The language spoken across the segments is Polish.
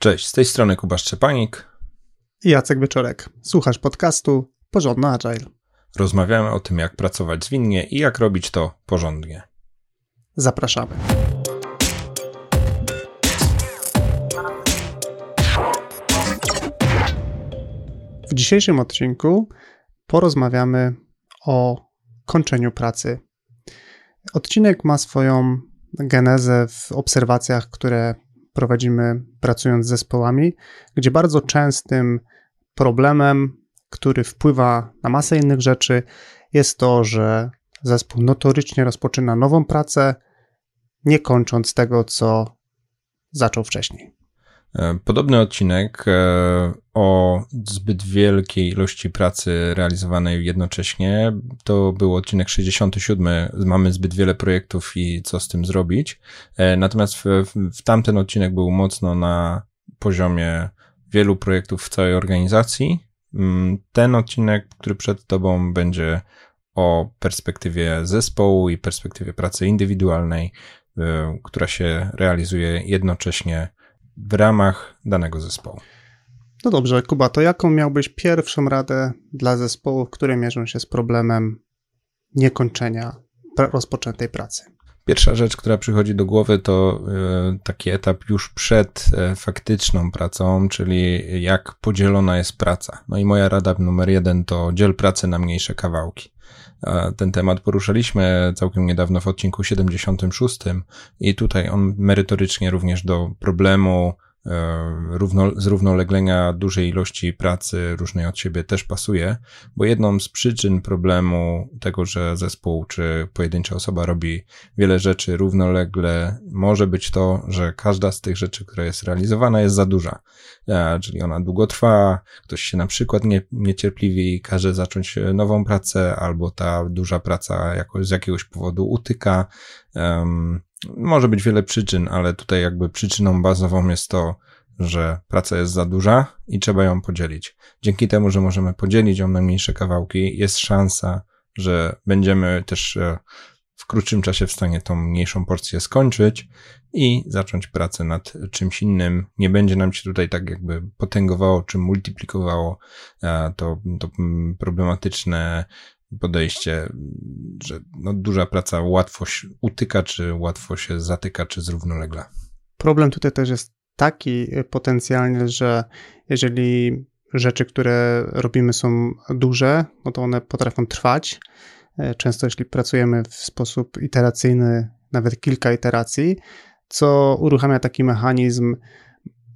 Cześć, z tej strony Kuba Szczepanik i Jacek Wieczorek. Słuchasz podcastu Porządny Agile. Rozmawiamy o tym, jak pracować zwinnie i jak robić to porządnie. Zapraszamy. W dzisiejszym odcinku porozmawiamy o kończeniu pracy. Odcinek ma swoją genezę w obserwacjach, które prowadzimy pracując z zespołami, gdzie bardzo częstym problemem, który wpływa na masę innych rzeczy, jest to, że zespół notorycznie rozpoczyna nową pracę, nie kończąc tego, co zaczął wcześniej. E, podobny odcinek e, o zbyt wielkiej ilości pracy realizowanej jednocześnie to był odcinek 67. Mamy zbyt wiele projektów i co z tym zrobić. E, natomiast w, w tamten odcinek był mocno na poziomie wielu projektów w całej organizacji. Mm, ten odcinek, który przed Tobą, będzie o perspektywie zespołu i perspektywie pracy indywidualnej, która się realizuje jednocześnie w ramach danego zespołu. No dobrze, Kuba, to jaką miałbyś pierwszą radę dla zespołów, które mierzą się z problemem niekończenia rozpoczętej pracy? Pierwsza rzecz, która przychodzi do głowy, to e, taki etap już przed e, faktyczną pracą, czyli jak podzielona jest praca. No i moja rada numer jeden to dziel pracę na mniejsze kawałki. Ten temat poruszaliśmy całkiem niedawno w odcinku 76 i tutaj on merytorycznie również do problemu E, równo, zrównoleglenia dużej ilości pracy różnej od siebie też pasuje, bo jedną z przyczyn problemu tego, że zespół czy pojedyncza osoba robi wiele rzeczy równolegle, może być to, że każda z tych rzeczy, która jest realizowana, jest za duża. E, czyli ona długo trwa, ktoś się na przykład nie, niecierpliwi i każe zacząć nową pracę, albo ta duża praca jakoś z jakiegoś powodu utyka. Um, może być wiele przyczyn, ale tutaj jakby przyczyną bazową jest to, że praca jest za duża i trzeba ją podzielić. Dzięki temu, że możemy podzielić ją na mniejsze kawałki, jest szansa, że będziemy też e, w krótszym czasie w stanie tą mniejszą porcję skończyć i zacząć pracę nad czymś innym. Nie będzie nam się tutaj tak jakby potęgowało czy multiplikowało e, to, to problematyczne podejście, że no, duża praca łatwo się utyka, czy łatwo się zatyka, czy zrównolegla. Problem tutaj też jest taki potencjalnie, że jeżeli rzeczy, które robimy są duże, no to one potrafią trwać. E, często jeśli pracujemy w sposób iteracyjny, nawet kilka iteracji, co uruchamia taki mechanizm,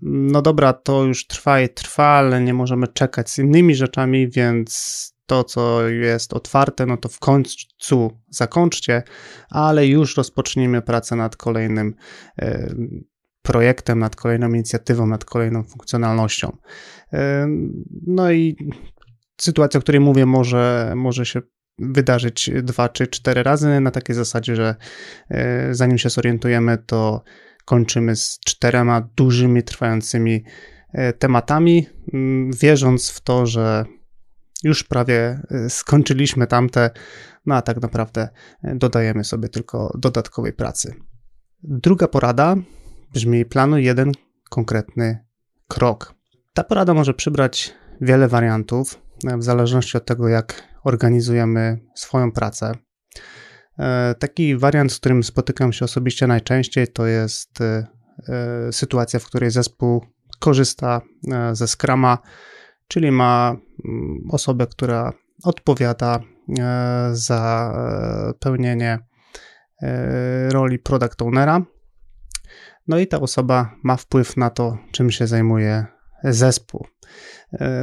no dobra, to już trwa i trwa, ale nie możemy czekać z innymi rzeczami, więc to, co jest otwarte, no to w końcu zakończcie, ale już rozpocznijmy pracę nad kolejnym e, projektem, nad kolejną inicjatywą, nad kolejną funkcjonalnością. E, no i sytuacja, o której mówię, może, może się wydarzyć dwa czy cztery razy na takiej zasadzie, że e, zanim się zorientujemy, to kończymy z czterema dużymi, trwającymi tematami, wierząc w to, że już prawie y, skończyliśmy tamte, no a tak naprawdę y, dodajemy sobie tylko dodatkowej pracy. Druga porada brzmi: planuj jeden konkretny krok. Ta porada może przybrać wiele wariantów, y, w zależności od tego, jak organizujemy swoją pracę. Taki wariant, z którym spotykam się osobiście najczęściej, to jest sytuacja, w której zespół korzysta ze Scrama czyli ma mm, osobę, która odpowiada e, za e, pełnienie e, roli product ownera. No i ta osoba ma wpływ na to, czym się zajmuje zespół.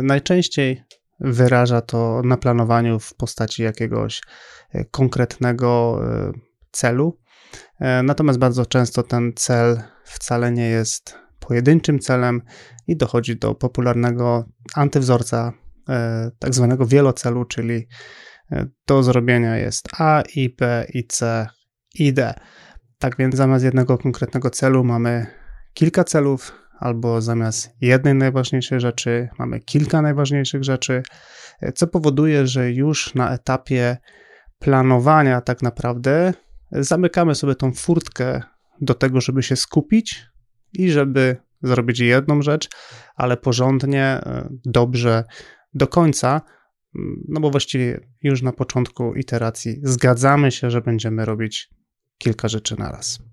Najczęściej wyraża to na planowaniu w postaci jakiegoś konkretnego celu. Natomiast bardzo często ten cel wcale nie jest pojedynczym celem i dochodzi do popularnego antywzorca, e, tak zwanego wielocelu, czyli e, do zrobienia jest A, I, B, I, C, I, D. Tak więc zamiast jednego konkretnego celu mamy kilka celów, albo zamiast jednej najważniejszej rzeczy mamy kilka najważniejszych rzeczy, e, co powoduje, że już na etapie planowania tak naprawdę zamykamy sobie tą furtkę do tego, żeby się skupić i żeby zrobić jedną rzecz, ale porządnie, e, dobrze, do końca, mm, no bo właściwie już na początku iteracji zgadzamy się, że będziemy robić kilka rzeczy na raz. I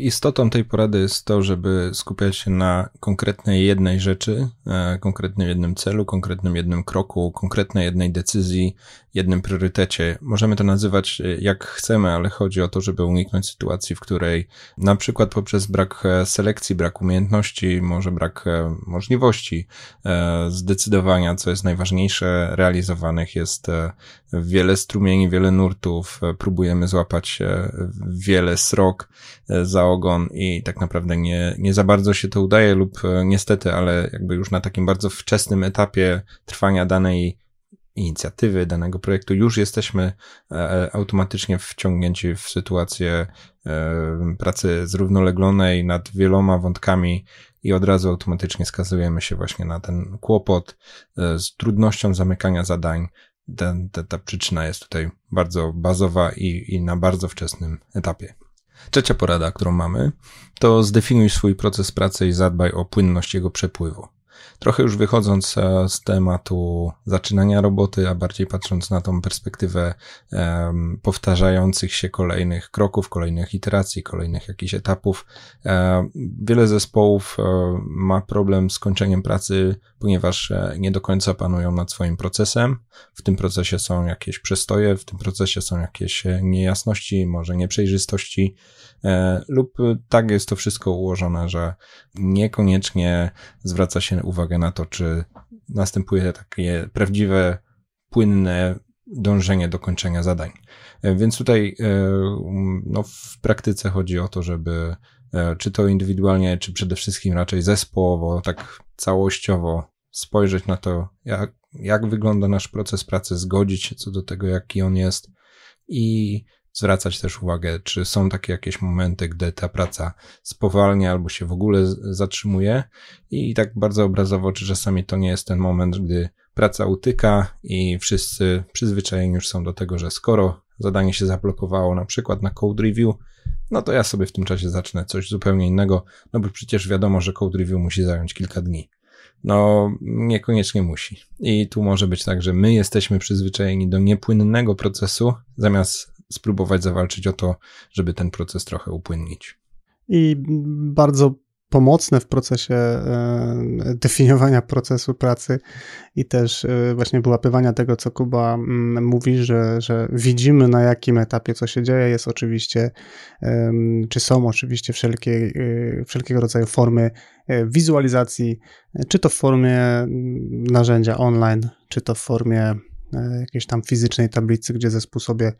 istotą tej porady jest to, żeby skupiać się na konkretnej jednej rzeczy, e, konkretnym jednym celu, konkretnym jednym kroku, konkretnej jednej decyzji, jednym priorytecie. Możemy to nazywać e, jak chcemy, ale chodzi o to, żeby uniknąć sytuacji, w której na przykład poprzez brak e, selekcji, brak umiejętności, może brak możliwości zdecydowania, co jest najważniejsze, realizowanych jest wiele strumieni, wiele nurtów, próbujemy złapać wiele srok, za ogon i tak naprawdę nie, nie za bardzo się to udaje lub e, niestety, ale jakby już na takim bardzo wczesnym etapie trwania danej inicjatywy, danego projektu już jesteśmy e, e, automatycznie wciągnięci w sytuację pracy zrównoleglonej nad wieloma wątkami i od razu automatycznie skazujemy się właśnie na ten kłopot z trudnością zamykania zadań. Ta, ta, ta przyczyna jest tutaj bardzo bazowa i, i na bardzo wczesnym etapie. Trzecia porada, którą mamy, to zdefiniuj swój proces pracy i zadbaj o płynność jego przepływu. Trochę już wychodząc e, z tematu zaczynania roboty, a bardziej patrząc na tą perspektywę um, powtarzających się kolejnych kroków, kolejnych iteracji, kolejnych jakichś etapów, um, wiele zespołów um, ma problem z kończeniem pracy, ponieważ nie do końca panują nad swoim procesem. W tym procesie są jakieś przestoje, w tym procesie są jakieś niejasności, może nieprzejrzystości, lub tak jest to wszystko ułożone, że niekoniecznie zwraca się uwagę na to, czy następuje takie prawdziwe, płynne dążenie do kończenia zadań. E, więc tutaj e, no, w praktyce chodzi o to, żeby e, czy to indywidualnie, czy przede wszystkim raczej zespołowo, tak całościowo spojrzeć na to, jak, jak wygląda nasz proces pracy, zgodzić się co do tego, jaki on jest i zwracać też uwagę, czy są takie jakieś momenty, gdy ta praca spowalnia albo się w ogóle zatrzymuje i tak bardzo obrazowo, czy czasami to nie jest ten moment, gdy praca utyka i wszyscy przyzwyczajeni już są do tego, że skoro zadanie się zablokowało na przykład na code review, no to ja sobie w tym czasie zacznę coś zupełnie innego, no bo przecież wiadomo, że code review musi zająć kilka dni. No, niekoniecznie musi. I tu może być tak, że my jesteśmy przyzwyczajeni do niepłynnego procesu, zamiast spróbować zawalczyć o to, żeby ten proces trochę upłynnić. I bardzo pomocne w procesie e, definiowania procesu pracy i też e, właśnie wyłapywania tego, co Kuba mm, mówi, że, że widzimy na jakim etapie co się dzieje, jest oczywiście, czy są oczywiście wszelkie, e, wszelkiego rodzaju formy wizualizacji, czy to w formie mm, narzędzia online, czy to w formie jakiejś tam fizycznej tablicy, gdzie zespół sobie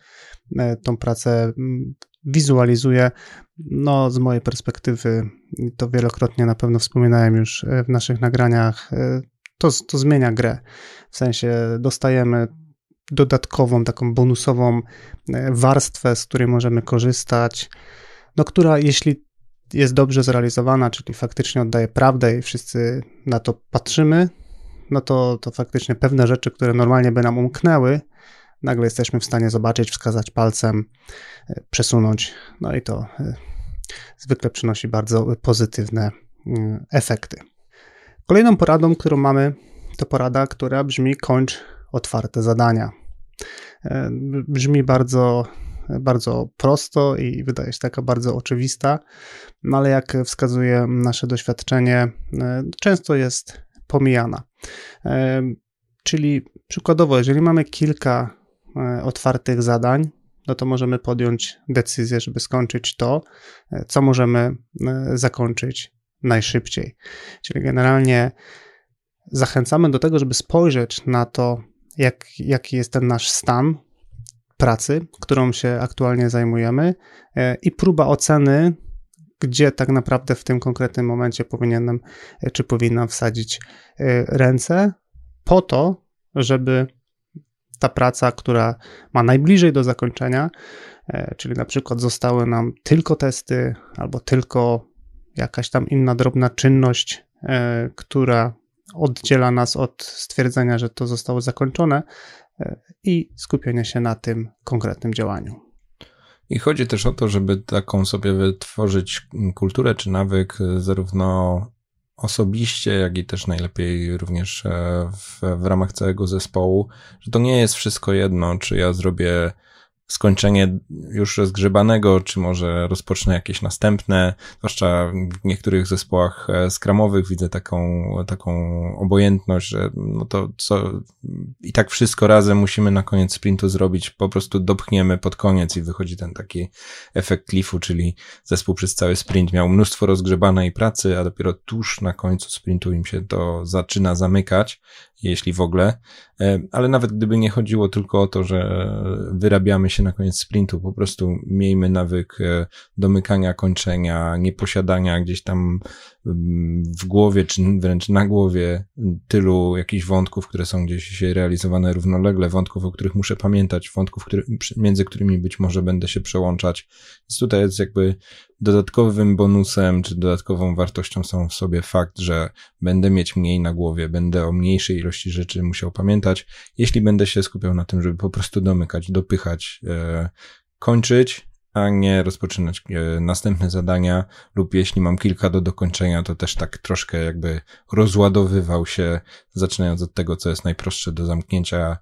tą pracę mm, wizualizuje. No, z mojej perspektywy, to wielokrotnie na pewno wspominałem już e, w naszych nagraniach, e, to, to zmienia grę. W sensie dostajemy dodatkową, taką bonusową e, warstwę, z której możemy korzystać, no, która jeśli jest dobrze zrealizowana, czyli faktycznie oddaje prawdę i wszyscy na to patrzymy, no to, to faktycznie pewne rzeczy, które normalnie by nam umknęły, nagle jesteśmy w stanie zobaczyć, wskazać palcem, e, przesunąć, no i to e, zwykle przynosi bardzo pozytywne mm, efekty. Kolejną poradą, którą mamy, to porada, która brzmi kończ otwarte zadania. E, brzmi bardzo, bardzo prosto i wydaje się taka bardzo oczywista, no ale jak wskazuje nasze doświadczenie, często jest pomijana. Czyli przykładowo, jeżeli mamy kilka E, otwartych zadań, no to możemy podjąć decyzję, żeby skończyć to, e, co możemy e, zakończyć najszybciej. Czyli generalnie zachęcamy do tego, żeby spojrzeć na to, jak, jaki jest ten nasz stan pracy, którą się aktualnie zajmujemy i próba oceny, gdzie tak naprawdę w tym konkretnym momencie powinienem czy powinnam wsadzić ręce, po to, żeby ta praca, która ma najbliżej do zakończenia, e, czyli na przykład zostały nam tylko testy albo tylko jakaś tam inna drobna czynność, e, która oddziela nas od stwierdzenia, że to zostało zakończone e, i skupienia się na tym konkretnym działaniu. I chodzi też o to, żeby taką sobie wytworzyć kulturę czy nawyk zarówno osobiście, jak i też najlepiej również e, w, w ramach całego zespołu, że to nie jest wszystko jedno, czy ja zrobię skończenie już rozgrzebanego, czy może rozpocznę jakieś następne, zwłaszcza w niektórych zespołach e, skramowych widzę taką, taką obojętność, że no to co, i tak wszystko razem musimy na koniec sprintu zrobić, po prostu dopchniemy pod koniec i wychodzi ten taki efekt cliffu, czyli zespół przez cały sprint miał mnóstwo rozgrzebanej pracy, a dopiero tuż na końcu sprintu im się to zaczyna zamykać, jeśli w ogóle. E, ale nawet gdyby nie chodziło tylko o to, że wyrabiamy się na koniec sprintu, po prostu miejmy nawyk e, domykania, kończenia, nieposiadania gdzieś tam w głowie, czy wręcz na głowie tylu jakichś wątków, które są gdzieś realizowane równolegle, wątków, o których muszę pamiętać, wątków, który, między którymi być może będę się przełączać. Więc tutaj jest jakby dodatkowym bonusem, czy dodatkową wartością są w sobie fakt, że będę mieć mniej na głowie, będę o mniejszej ilości rzeczy musiał pamiętać, jeśli będę się skupiał na tym, żeby po prostu domykać, dopychać, e, kończyć, a nie rozpoczynać e, następne zadania, lub jeśli mam kilka do dokończenia, to też tak troszkę jakby rozładowywał się, zaczynając od tego, co jest najprostsze do zamknięcia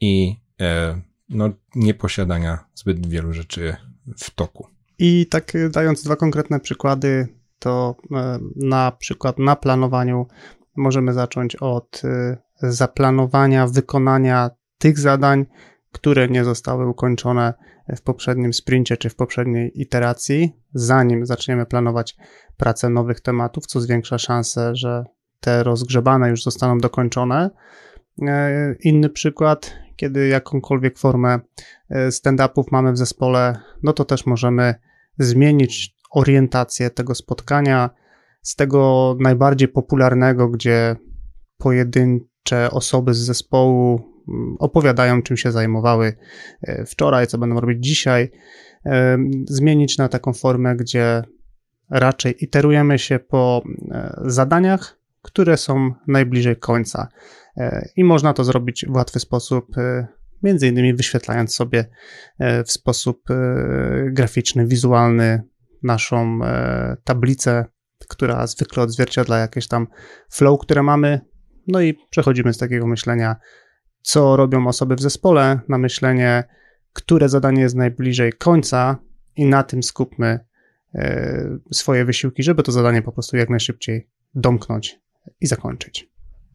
i e, no, nieposiadania zbyt wielu rzeczy w toku. I tak y, dając dwa konkretne przykłady, to e, na przykład na planowaniu możemy zacząć od zaplanowania wykonania tych zadań, które nie zostały ukończone w poprzednim sprincie czy w poprzedniej iteracji, zanim zaczniemy planować pracę nowych tematów, co zwiększa szanse, że te rozgrzebane już zostaną dokończone. E, inny przykład, kiedy jakąkolwiek formę e, stand-upów mamy w zespole, no to też możemy zmienić orientację tego spotkania z tego najbardziej popularnego, gdzie pojedyncze osoby z zespołu opowiadają, czym się zajmowały e, wczoraj, co będą robić dzisiaj, e, zmienić na taką formę, gdzie raczej iterujemy się po zadaniach, które są najbliżej końca. I można to zrobić w łatwy sposób między innymi wyświetlając sobie e, w sposób e, graficzny, wizualny naszą e, tablicę, która zwykle odzwierciedla jakieś tam flow, które mamy. No i przechodzimy z takiego myślenia, co robią osoby w zespole, na myślenie, które zadanie jest najbliżej końca i na tym skupmy swoje wysiłki, żeby to zadanie po prostu jak najszybciej domknąć i zakończyć.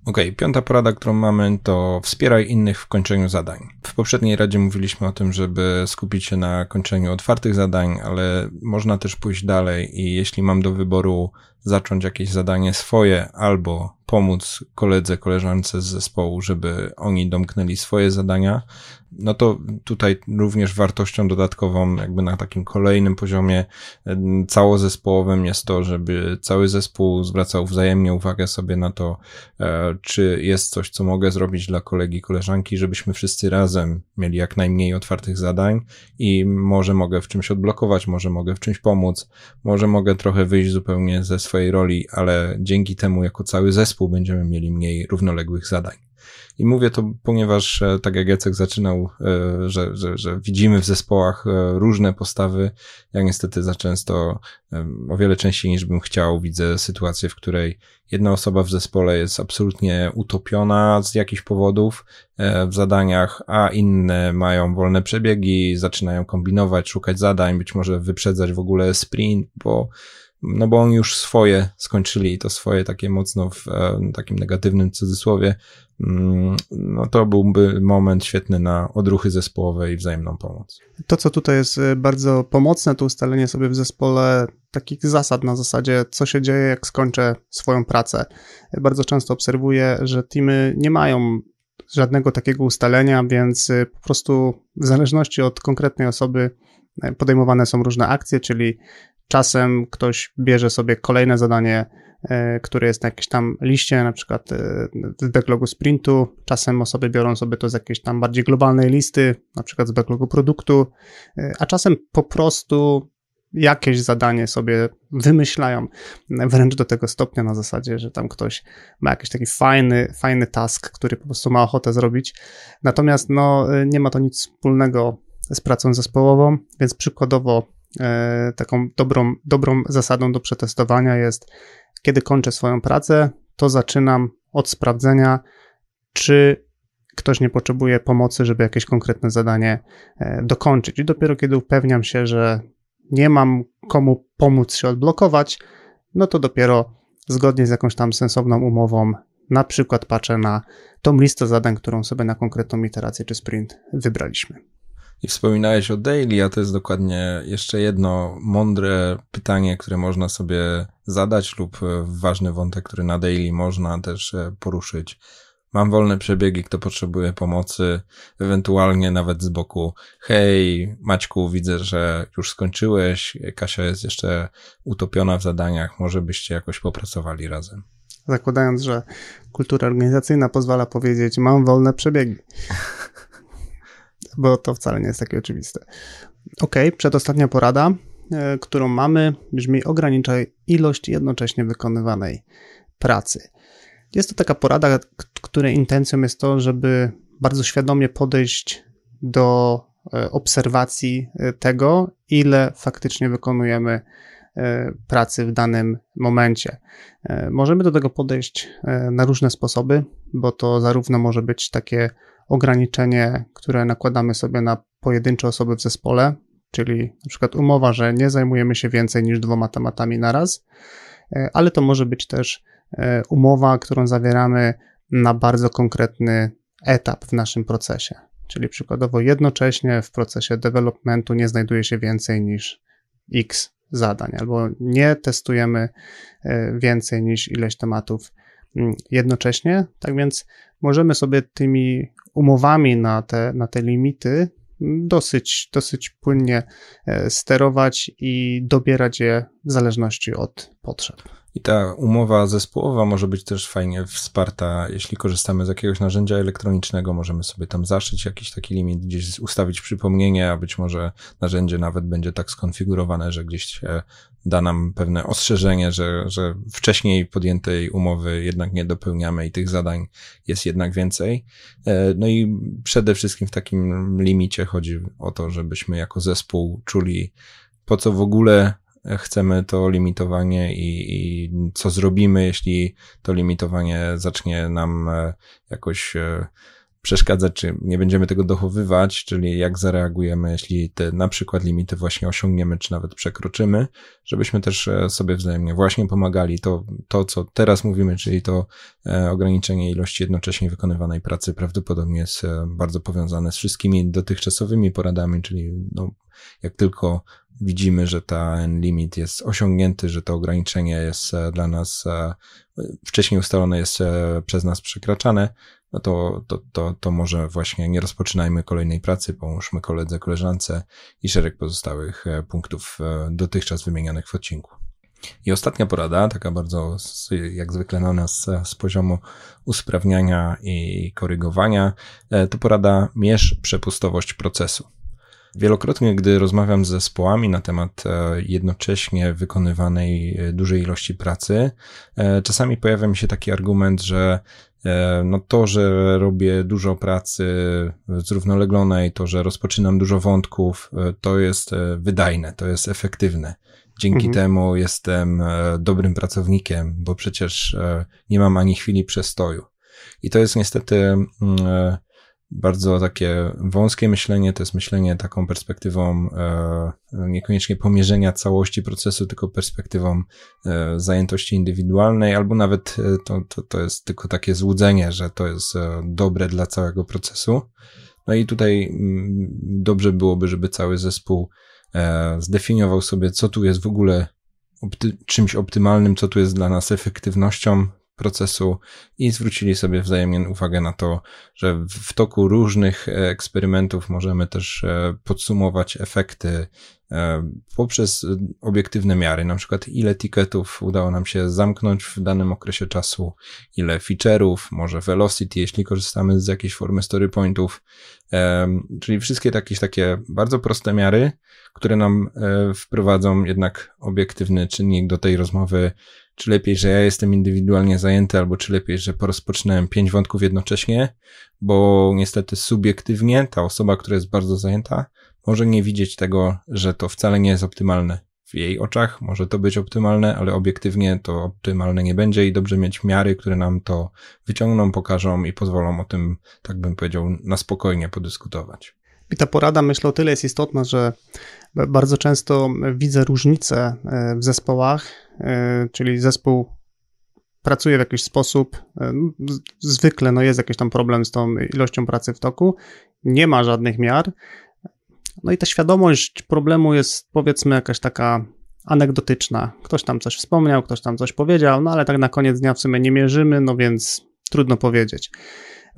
Okej, okay, piąta porada, którą mamy, to wspieraj innych w kończeniu zadań. W poprzedniej radzie mówiliśmy o tym, żeby skupić się na kończeniu otwartych zadań, ale można też pójść dalej i jeśli mam do wyboru zacząć jakieś zadanie swoje albo pomóc koledze, koleżance z zespołu, żeby oni domknęli swoje zadania, no to tutaj również wartością dodatkową, jakby na takim kolejnym poziomie całozespołowym jest to, żeby cały zespół zwracał wzajemnie uwagę sobie na to, e, czy jest coś, co mogę zrobić dla kolegi, koleżanki, żebyśmy wszyscy razem mieli jak najmniej otwartych zadań i może mogę w czymś odblokować, może mogę w czymś pomóc, może mogę trochę wyjść zupełnie ze swojej roli, ale dzięki temu jako cały zespół będziemy mieli mniej równoległych zadań. I mówię to, ponieważ e, tak jak Jacek zaczynał, e, że, że, że widzimy w zespołach e, różne postawy. Ja niestety za często, o wiele częściej niż bym chciał, widzę sytuację, w której jedna osoba w zespole jest absolutnie utopiona z jakichś powodów w zadaniach, a inne mają wolne przebiegi, zaczynają kombinować, szukać zadań, być może wyprzedzać w ogóle sprint, bo no bo oni już swoje skończyli i to swoje takie mocno w e, takim negatywnym cudzysłowie, mm, no to byłby moment świetny na odruchy zespołowe i wzajemną pomoc. To, co tutaj jest e, bardzo pomocne, to ustalenie sobie w zespole takich zasad na zasadzie, co się dzieje, jak skończę swoją pracę. Bardzo często obserwuję, że teamy nie mają żadnego takiego ustalenia, więc e, po prostu w zależności od konkretnej osoby podejmowane są różne akcje, czyli Czasem ktoś bierze sobie kolejne zadanie, e, które jest na jakiejś tam liście, na przykład e, w backlogu sprintu. Czasem osoby biorą sobie to z jakiejś tam bardziej globalnej listy, na przykład z backlogu produktu, e, a czasem po prostu jakieś zadanie sobie wymyślają, wręcz do tego stopnia na zasadzie, że tam ktoś ma jakiś taki fajny, fajny task, który po prostu ma ochotę zrobić. Natomiast no, nie ma to nic wspólnego z pracą zespołową, więc przykładowo E, taką dobrą, dobrą zasadą do przetestowania jest kiedy kończę swoją pracę, to zaczynam od sprawdzenia, czy ktoś nie potrzebuje pomocy, żeby jakieś konkretne zadanie e, dokończyć. I dopiero kiedy upewniam się, że nie mam komu pomóc się odblokować, no to dopiero zgodnie z jakąś tam sensowną umową, na przykład patrzę na tą listę zadań, którą sobie na konkretną iterację czy sprint wybraliśmy. I wspominałeś o daily, a to jest dokładnie jeszcze jedno mądre pytanie, które można sobie zadać lub ważny wątek, który na daily można też e, poruszyć mam wolne przebiegi, kto potrzebuje pomocy, ewentualnie nawet z boku, hej, Maćku, widzę, że już skończyłeś, Kasia jest jeszcze utopiona w zadaniach, może byście jakoś popracowali razem. Zakładając, że kultura organizacyjna pozwala powiedzieć, mam wolne przebiegi. Bo to wcale nie jest takie oczywiste. Ok, przedostatnia porada, e, którą mamy, brzmi ograniczaj ilość jednocześnie wykonywanej pracy. Jest to taka porada, której intencją jest to, żeby bardzo świadomie podejść do e, obserwacji e, tego, ile faktycznie wykonujemy pracy w danym momencie. Możemy do tego podejść na różne sposoby, bo to zarówno może być takie ograniczenie, które nakładamy sobie na pojedyncze osoby w zespole, czyli na przykład umowa, że nie zajmujemy się więcej niż dwoma tematami na raz, ale to może być też E, umowa, którą zawieramy na bardzo konkretny etap w naszym procesie. Czyli przykładowo jednocześnie w procesie developmentu nie znajduje się więcej niż x zadań, albo nie testujemy e, więcej niż ileś tematów mm, jednocześnie. Tak więc możemy sobie tymi umowami na te, na te limity dosyć, dosyć płynnie e, sterować i dobierać je w zależności od potrzeb. I ta umowa zespołowa może być też fajnie wsparta, jeśli korzystamy z jakiegoś narzędzia elektronicznego, możemy sobie tam zaszyć jakiś taki limit, gdzieś ustawić przypomnienie, a być może narzędzie nawet będzie tak skonfigurowane, że gdzieś da nam pewne ostrzeżenie, że, że wcześniej podjętej umowy jednak nie dopełniamy i tych zadań jest jednak więcej. E, no i przede wszystkim w takim limicie chodzi o to, żebyśmy jako zespół czuli, po co w ogóle chcemy to limitowanie i, i co zrobimy, jeśli to limitowanie zacznie nam e, jakoś e, przeszkadzać, czy nie będziemy tego dochowywać, czyli jak zareagujemy, jeśli te na przykład limity właśnie osiągniemy, czy nawet przekroczymy, żebyśmy też e, sobie wzajemnie właśnie pomagali. To, to co teraz mówimy, czyli to ograniczenie ilości jednocześnie wykonywanej pracy prawdopodobnie jest bardzo powiązane z wszystkimi dotychczasowymi poradami, czyli no, jak tylko widzimy, że ten limit jest osiągnięty, że to ograniczenie jest e, dla nas e, wcześniej ustalone jest e, przez nas przekraczane, no to, to, to, to może właśnie nie rozpoczynajmy kolejnej pracy, pomóżmy koledze, koleżance i szereg pozostałych punktów dotychczas wymienianych w odcinku. I ostatnia porada, taka bardzo jak zwykle na nas z poziomu usprawniania i korygowania, to porada mierz przepustowość procesu. Wielokrotnie, gdy rozmawiam z zespołami na temat e, jednocześnie wykonywanej e, dużej ilości pracy, e, czasami pojawia mi się taki argument, że no to, że robię dużo pracy zrównoleglonej, to, że rozpoczynam dużo wątków, to jest wydajne, to jest efektywne. Dzięki mhm. temu jestem dobrym pracownikiem, bo przecież nie mam ani chwili przestoju. I to jest niestety mm, bardzo takie wąskie myślenie, to jest myślenie taką perspektywą e, niekoniecznie pomierzenia całości procesu, tylko perspektywą e, zajętości indywidualnej, albo nawet e, to, to, to jest tylko takie złudzenie, że to jest e, dobre dla całego procesu. No i tutaj mm, dobrze byłoby, żeby cały zespół e, zdefiniował sobie, co tu jest w ogóle opty czymś optymalnym, co tu jest dla nas efektywnością, procesu i zwrócili sobie wzajemnie uwagę na to, że w toku różnych e, eksperymentów możemy też e, podsumować efekty e, poprzez obiektywne miary, na przykład ile ticketów udało nam się zamknąć w danym okresie czasu, ile feature'ów, może velocity, jeśli korzystamy z jakiejś formy story pointów, czyli wszystkie jakieś takie bardzo proste miary, które nam wprowadzą jednak obiektywny czynnik do tej rozmowy, czy lepiej, że ja jestem indywidualnie zajęty, albo czy lepiej, że porozpoczynałem pięć wątków jednocześnie, bo niestety subiektywnie ta osoba, która jest bardzo zajęta, może nie widzieć tego, że to wcale nie jest optymalne w jej oczach może to być optymalne, ale obiektywnie to optymalne nie będzie i dobrze mieć miary, które nam to wyciągną, pokażą i pozwolą o tym, tak bym powiedział, na spokojnie podyskutować. I ta porada, myślę, o tyle jest istotna, że bardzo często widzę różnice e, w zespołach, czyli zespół pracuje w jakiś sposób, e, zwykle no jest jakiś tam problem z tą ilością pracy w toku, nie ma żadnych miar, no i ta świadomość problemu jest powiedzmy jakaś taka anegdotyczna. Ktoś tam coś wspomniał, ktoś tam coś powiedział, no ale tak na koniec dnia w sumie nie mierzymy, no więc trudno powiedzieć.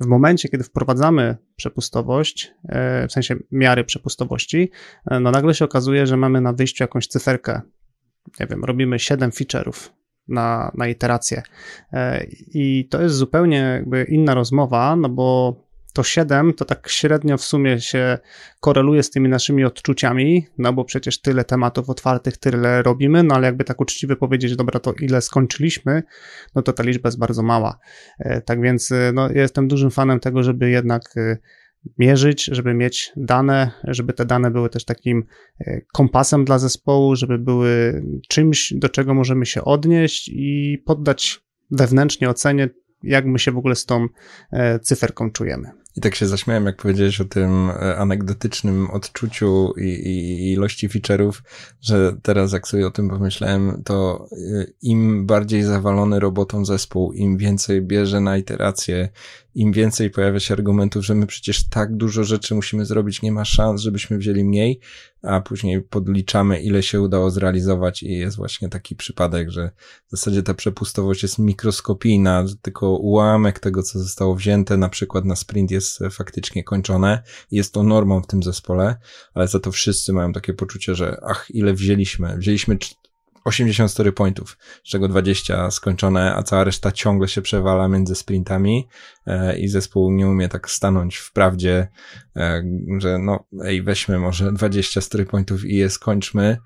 W momencie, kiedy wprowadzamy przepustowość, e, w sensie miary przepustowości, e, no nagle się okazuje, że mamy na wyjściu jakąś cyferkę. Nie wiem, robimy 7 feature'ów na, na iterację. E, I to jest zupełnie jakby inna rozmowa, no bo to 7 to tak średnio w sumie się koreluje z tymi naszymi odczuciami, no bo przecież tyle tematów otwartych, tyle robimy, no ale jakby tak uczciwie powiedzieć, dobra, to ile skończyliśmy, no to ta liczba jest bardzo mała. E, tak więc e, no, jestem dużym fanem tego, żeby jednak mierzyć, żeby mieć dane, żeby te dane były też takim kompasem dla zespołu, żeby były czymś, do czego możemy się odnieść i poddać wewnętrznie ocenie, jak my się w ogóle z tą cyferką czujemy. I tak się zaśmiałem, jak powiedziałeś o tym e, anegdotycznym odczuciu i, i, ilości feature'ów, że teraz jak sobie o tym pomyślałem, to e, im bardziej zawalony robotą zespół, im więcej bierze na iterację, im więcej pojawia się argumentów, że my przecież tak dużo rzeczy musimy zrobić, nie ma szans, żebyśmy wzięli mniej, a później podliczamy, ile się udało zrealizować i jest właśnie taki przypadek, że w zasadzie ta przepustowość jest mikroskopijna, tylko ułamek tego, co zostało wzięte, na przykład na sprint jest faktycznie kończone. Jest to normą w tym zespole, ale za to wszyscy mają takie poczucie, że ach, ile wzięliśmy. Wzięliśmy 80 story pointów, z czego 20 skończone, a cała reszta ciągle się przewala między sprintami e, i zespół nie umie tak stanąć w prawdzie, e, że no, ej, weźmy może 20 story pointów i je skończmy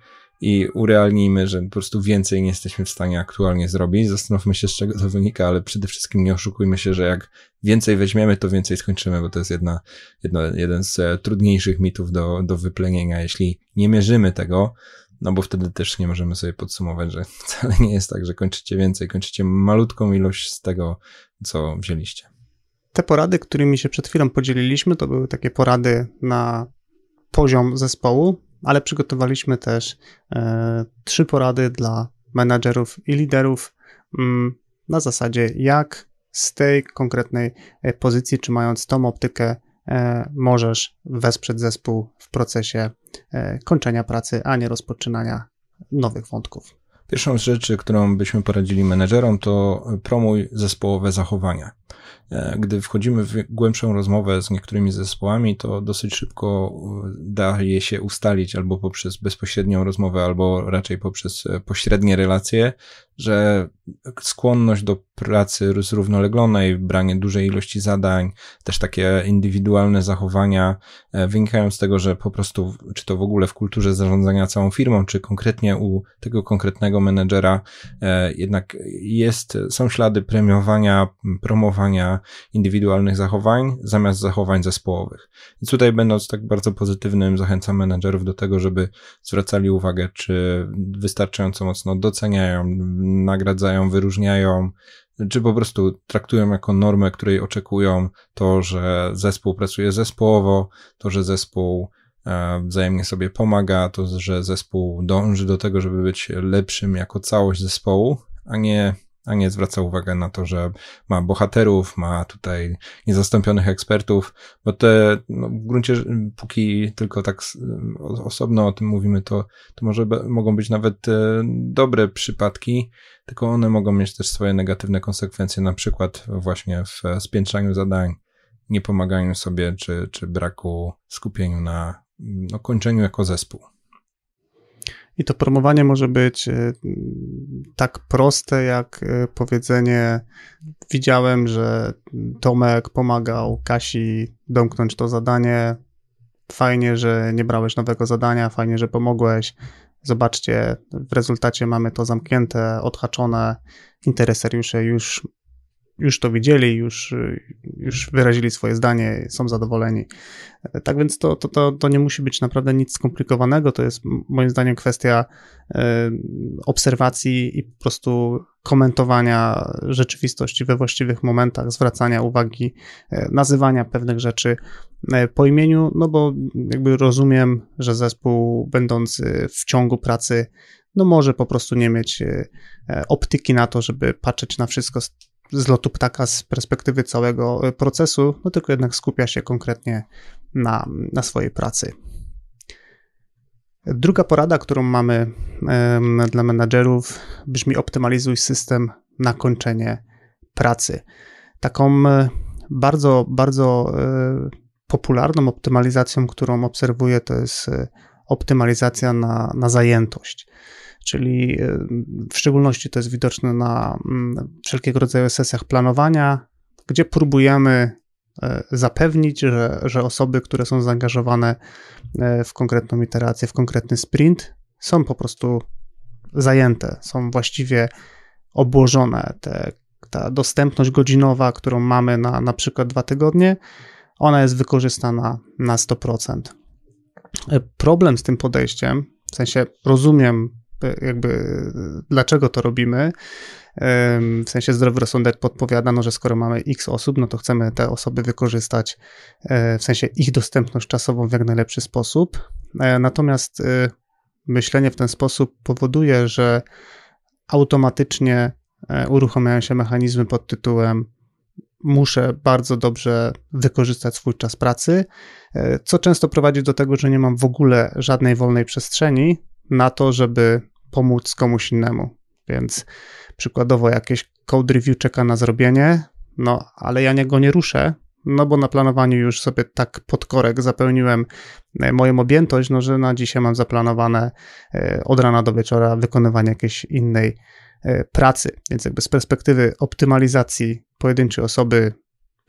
i urealnijmy, że po prostu więcej nie jesteśmy w stanie aktualnie zrobić. Zastanówmy się, z czego to wynika, ale przede wszystkim nie oszukujmy się, że jak więcej weźmiemy, to więcej skończymy, bo to jest jedna, jedna, jeden z e, trudniejszych mitów do, do wyplenienia. Jeśli nie mierzymy tego, no bo wtedy też nie możemy sobie podsumować, że wcale nie jest tak, że kończycie więcej, kończycie malutką ilość z tego, co wzięliście. Te porady, którymi się przed chwilą podzieliliśmy, to były takie porady na poziom zespołu, ale przygotowaliśmy też e, trzy porady dla menadżerów i liderów mm, na zasadzie, jak z tej konkretnej e, pozycji, czy mając tą optykę, e, możesz wesprzeć zespół w procesie kończenia pracy, a nie rozpoczynania nowych wątków. Pierwszą z rzeczy, którą byśmy poradzili menedżerom, to promuj zespołowe zachowania. E, gdy wchodzimy w głębszą rozmowę z niektórymi zespołami, to dosyć szybko e, daje się ustalić albo poprzez bezpośrednią rozmowę, albo raczej poprzez e, pośrednie relacje, że skłonność do pracy zrównoleglonej, branie dużej ilości zadań, też takie indywidualne zachowania wynikają z tego, że po prostu, czy to w ogóle w kulturze zarządzania całą firmą, czy konkretnie u tego konkretnego menedżera, jednak jest, są ślady premiowania, promowania indywidualnych zachowań zamiast zachowań zespołowych. I tutaj będąc tak bardzo pozytywnym, zachęcam menedżerów do tego, żeby zwracali uwagę, czy wystarczająco mocno doceniają, nagradzają, wyróżniają, czy po prostu traktują jako normę, której oczekują to, że zespół pracuje zespołowo, to, że zespół e, wzajemnie sobie pomaga, to, że zespół dąży do tego, żeby być lepszym jako całość zespołu, a nie a nie zwraca uwagi na to, że ma bohaterów, ma tutaj niezastąpionych ekspertów, bo te, no, w gruncie, póki tylko tak osobno o tym mówimy, to, to może mogą być nawet e, dobre przypadki, tylko one mogą mieć też swoje negatywne konsekwencje, na przykład właśnie w spiętrzaniu zadań, nie pomaganiu sobie, czy, czy braku skupieniu na no, kończeniu jako zespół. I to promowanie może być e, tak proste, jak e, powiedzenie: Widziałem, że Tomek pomagał Kasi domknąć to zadanie. Fajnie, że nie brałeś nowego zadania, fajnie, że pomogłeś. Zobaczcie, w rezultacie mamy to zamknięte, odhaczone. Interesariusze już już to widzieli, już, już wyrazili swoje zdanie, są zadowoleni. Tak więc to, to, to, to nie musi być naprawdę nic skomplikowanego, to jest moim zdaniem kwestia e, obserwacji i po prostu komentowania rzeczywistości we właściwych momentach, zwracania uwagi, e, nazywania pewnych rzeczy e, po imieniu, no bo jakby rozumiem, że zespół będący w ciągu pracy no może po prostu nie mieć optyki na to, żeby patrzeć na wszystko z z lotu ptaka z perspektywy całego e, procesu, no tylko jednak skupia się konkretnie na, na swojej pracy. Druga porada, którą mamy dla menadżerów, brzmi optymalizuj system na kończenie pracy. Taką e, bardzo, bardzo e, popularną optymalizacją, którą obserwuję, to jest optymalizacja na, na zajętość czyli e, w szczególności to jest widoczne na mm, wszelkiego rodzaju sesjach planowania, gdzie próbujemy e, zapewnić, że, że osoby, które są zaangażowane e, w konkretną iterację, w konkretny sprint, są po prostu zajęte, są właściwie obłożone. Te, ta dostępność godzinowa, którą mamy na na przykład dwa tygodnie, ona jest wykorzystana na 100%. Problem z tym podejściem, w sensie rozumiem jakby dlaczego to robimy. W sensie zdrowy rozsądek podpowiada, no, że skoro mamy x osób, no to chcemy te osoby wykorzystać, e, w sensie ich dostępność czasową w jak najlepszy sposób. E, natomiast e, myślenie w ten sposób powoduje, że automatycznie uruchamiają się mechanizmy pod tytułem muszę bardzo dobrze wykorzystać swój czas pracy, co często prowadzi do tego, że nie mam w ogóle żadnej wolnej przestrzeni, na to, żeby pomóc komuś innemu. Więc przykładowo jakieś code review czeka na zrobienie, no ale ja go nie ruszę, no bo na planowaniu już sobie tak pod korek zapełniłem e, moją objętość, no że na dzisiaj mam zaplanowane e, od rana do wieczora wykonywanie jakiejś innej e, pracy. Więc jakby z perspektywy optymalizacji pojedynczej osoby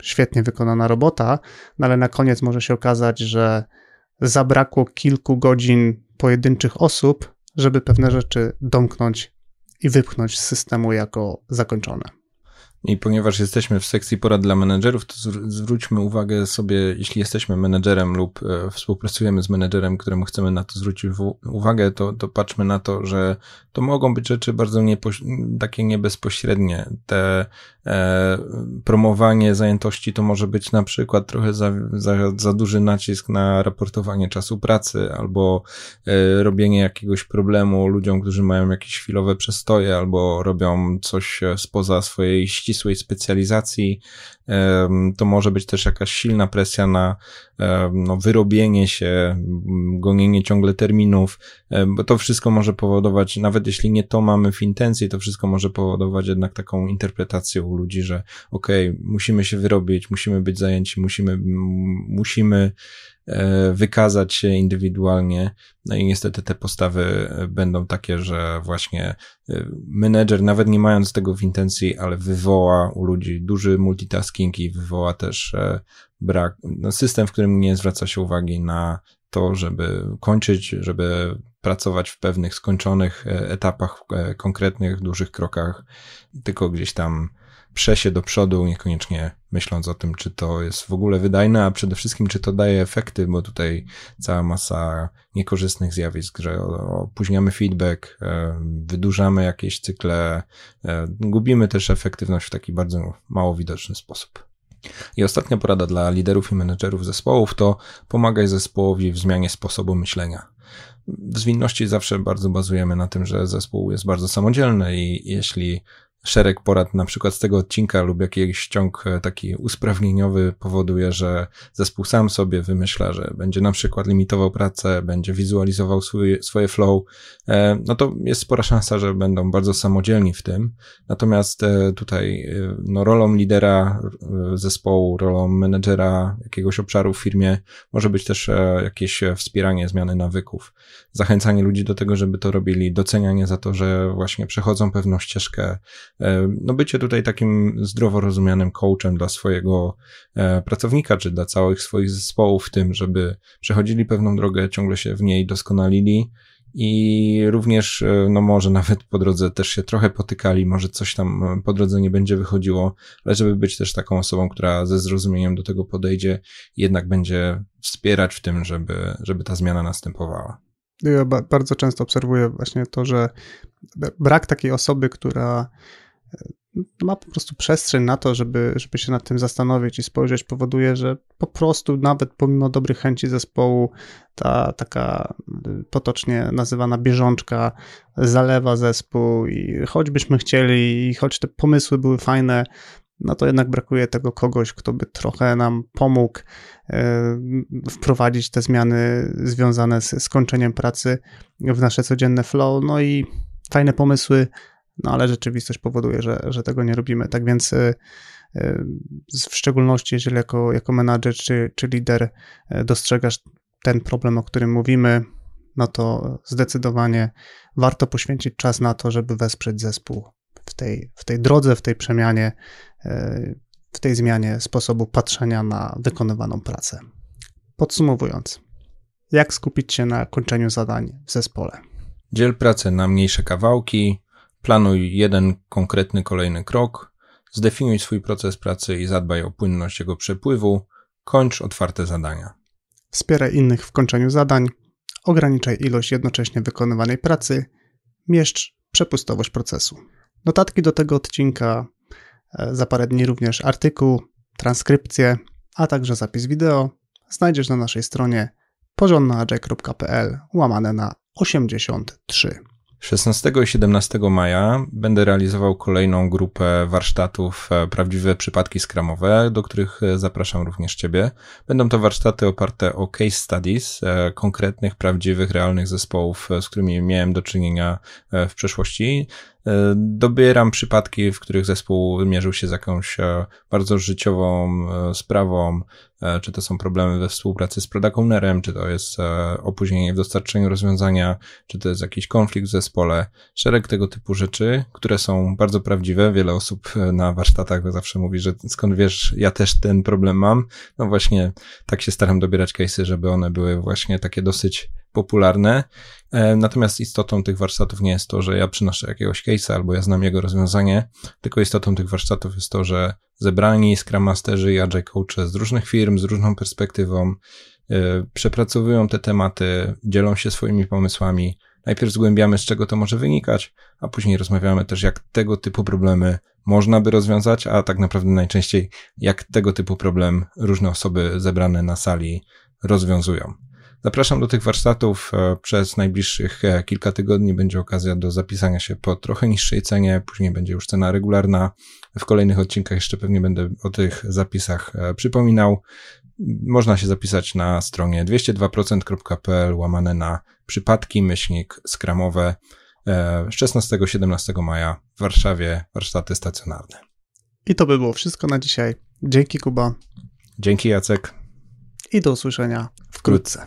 świetnie wykonana robota, no ale na koniec może się okazać, że zabrakło kilku godzin pojedynczych osób, żeby pewne rzeczy domknąć i wypchnąć z systemu jako zakończone. I ponieważ jesteśmy w sekcji porad dla menedżerów, to zwróćmy uwagę sobie, jeśli jesteśmy menedżerem lub e, współpracujemy z menedżerem, któremu chcemy na to zwrócić uwagę, to, to patrzmy na to, że to mogą być rzeczy bardzo takie niebezpośrednie. Te e, promowanie zajętości to może być na przykład trochę za, za, za duży nacisk na raportowanie czasu pracy albo e, robienie jakiegoś problemu ludziom, którzy mają jakieś chwilowe przestoje albo robią coś e, spoza swojej ścisłej specjalizacji. To może być też jakaś silna presja na no, wyrobienie się, gonienie ciągle terminów, bo to wszystko może powodować, nawet jeśli nie to mamy w intencji, to wszystko może powodować jednak taką interpretację u ludzi, że okej, okay, musimy się wyrobić, musimy być zajęci, musimy, musimy E, wykazać się indywidualnie. No i niestety te postawy będą takie, że właśnie e, menedżer, nawet nie mając tego w intencji, ale wywoła u ludzi duży multitasking i wywoła też e, brak, no system, w którym nie zwraca się uwagi na to, żeby kończyć, żeby pracować w pewnych skończonych etapach, konkretnych, dużych krokach, tylko gdzieś tam prze się do przodu, niekoniecznie myśląc o tym, czy to jest w ogóle wydajne, a przede wszystkim, czy to daje efekty, bo tutaj cała masa niekorzystnych zjawisk, że opóźniamy feedback, e, wydłużamy jakieś cykle, e, gubimy też efektywność w taki bardzo mało widoczny sposób. I ostatnia porada dla liderów i menedżerów zespołów to pomagaj zespołowi w zmianie sposobu myślenia. W zwinności zawsze bardzo bazujemy na tym, że zespół jest bardzo samodzielny i jeśli szereg porad na przykład z tego odcinka lub jakiś ciąg e, taki usprawnieniowy powoduje, że zespół sam sobie wymyśla, że będzie na przykład limitował pracę, będzie wizualizował swój, swoje flow, e, no to jest spora szansa, że będą bardzo samodzielni w tym. Natomiast e, tutaj no, rolą lidera zespołu, rolą menedżera jakiegoś obszaru w firmie może być też jakieś wspieranie zmiany nawyków, zachęcanie ludzi do tego, żeby to robili, docenianie za to, że właśnie przechodzą pewną ścieżkę, no bycie tutaj takim zdrowo rozumianym coachem dla swojego e, pracownika, czy dla całych swoich zespołów w tym, żeby przechodzili pewną drogę, ciągle się w niej doskonalili i również, e, no może nawet po drodze też się trochę potykali, może coś tam e, po drodze nie będzie wychodziło, ale żeby być też taką osobą, która ze zrozumieniem do tego podejdzie, jednak będzie wspierać w tym, żeby, żeby ta zmiana następowała. Ja bardzo często obserwuję właśnie to, że brak takiej osoby, która ma po prostu przestrzeń na to, żeby, żeby się nad tym zastanowić i spojrzeć, powoduje, że po prostu nawet pomimo dobrych chęci zespołu, ta taka potocznie nazywana bieżączka zalewa zespół i choćbyśmy chcieli i choć te pomysły były fajne, no to jednak brakuje tego kogoś, kto by trochę nam pomógł e, wprowadzić te zmiany związane z skończeniem pracy w nasze codzienne flow. No i fajne pomysły no ale rzeczywistość powoduje, że, że tego nie robimy. Tak więc y, y, w szczególności jeżeli jako, jako menadżer czy, czy lider y, dostrzegasz ten problem, o którym mówimy, no to zdecydowanie warto poświęcić czas na to, żeby wesprzeć zespół w tej, w tej drodze, w tej przemianie, w tej zmianie sposobu patrzenia na wykonywaną pracę. Podsumowując, jak skupić się na kończeniu zadań w zespole? Dziel pracę na mniejsze kawałki, Planuj jeden konkretny kolejny krok, zdefiniuj swój proces pracy i zadbaj o płynność jego przepływu, kończ otwarte zadania. Wspieraj innych w kończeniu zadań, ograniczaj ilość jednocześnie wykonywanej pracy, mieszcz przepustowość procesu. Notatki do tego odcinka, e, za parę dni również artykuł, transkrypcję, a także zapis wideo znajdziesz na naszej stronie porządnaagile.pl łamane na 83. 16 i 17 maja będę realizował kolejną grupę warsztatów e, Prawdziwe Przypadki Skramowe, do których e, zapraszam również Ciebie. Będą to warsztaty oparte o case studies e, konkretnych, prawdziwych, realnych zespołów, z którymi miałem do czynienia w przeszłości. Dobieram przypadki, w których zespół mierzył się z jakąś bardzo życiową sprawą, E, czy to są problemy we współpracy z product czy to jest e, opóźnienie w dostarczeniu rozwiązania, czy to jest jakiś konflikt w zespole, szereg tego typu rzeczy, które są bardzo prawdziwe. Wiele osób e, na warsztatach zawsze mówi, że skąd wiesz, ja też ten problem mam. No właśnie, tak się staram dobierać case'y, żeby one były właśnie takie dosyć popularne. Natomiast istotą tych warsztatów nie jest to, że ja przynoszę jakiegoś case'a albo ja znam jego rozwiązanie, tylko istotą tych warsztatów jest to, że zebrani Scrum Masterzy i Agile Coache z różnych firm, z różną perspektywą, yy, przepracowują te tematy, dzielą się swoimi pomysłami. Najpierw zgłębiamy, z czego to może wynikać, a później rozmawiamy też, jak tego typu problemy można by rozwiązać, a tak naprawdę najczęściej, jak tego typu problem różne osoby zebrane na sali rozwiązują. Zapraszam do tych warsztatów. E, przez najbliższych e, kilka tygodni będzie okazja do zapisania się po trochę niższej cenie, później będzie już cena regularna. W kolejnych odcinkach jeszcze pewnie będę o tych zapisach e, przypominał. Można się zapisać na stronie 202%.pl łamane na przypadki myślnik skramowe 16-17 maja w Warszawie warsztaty stacjonarne. I to by było wszystko na dzisiaj. Dzięki Kuba. Dzięki Jacek i do usłyszenia wkrótce.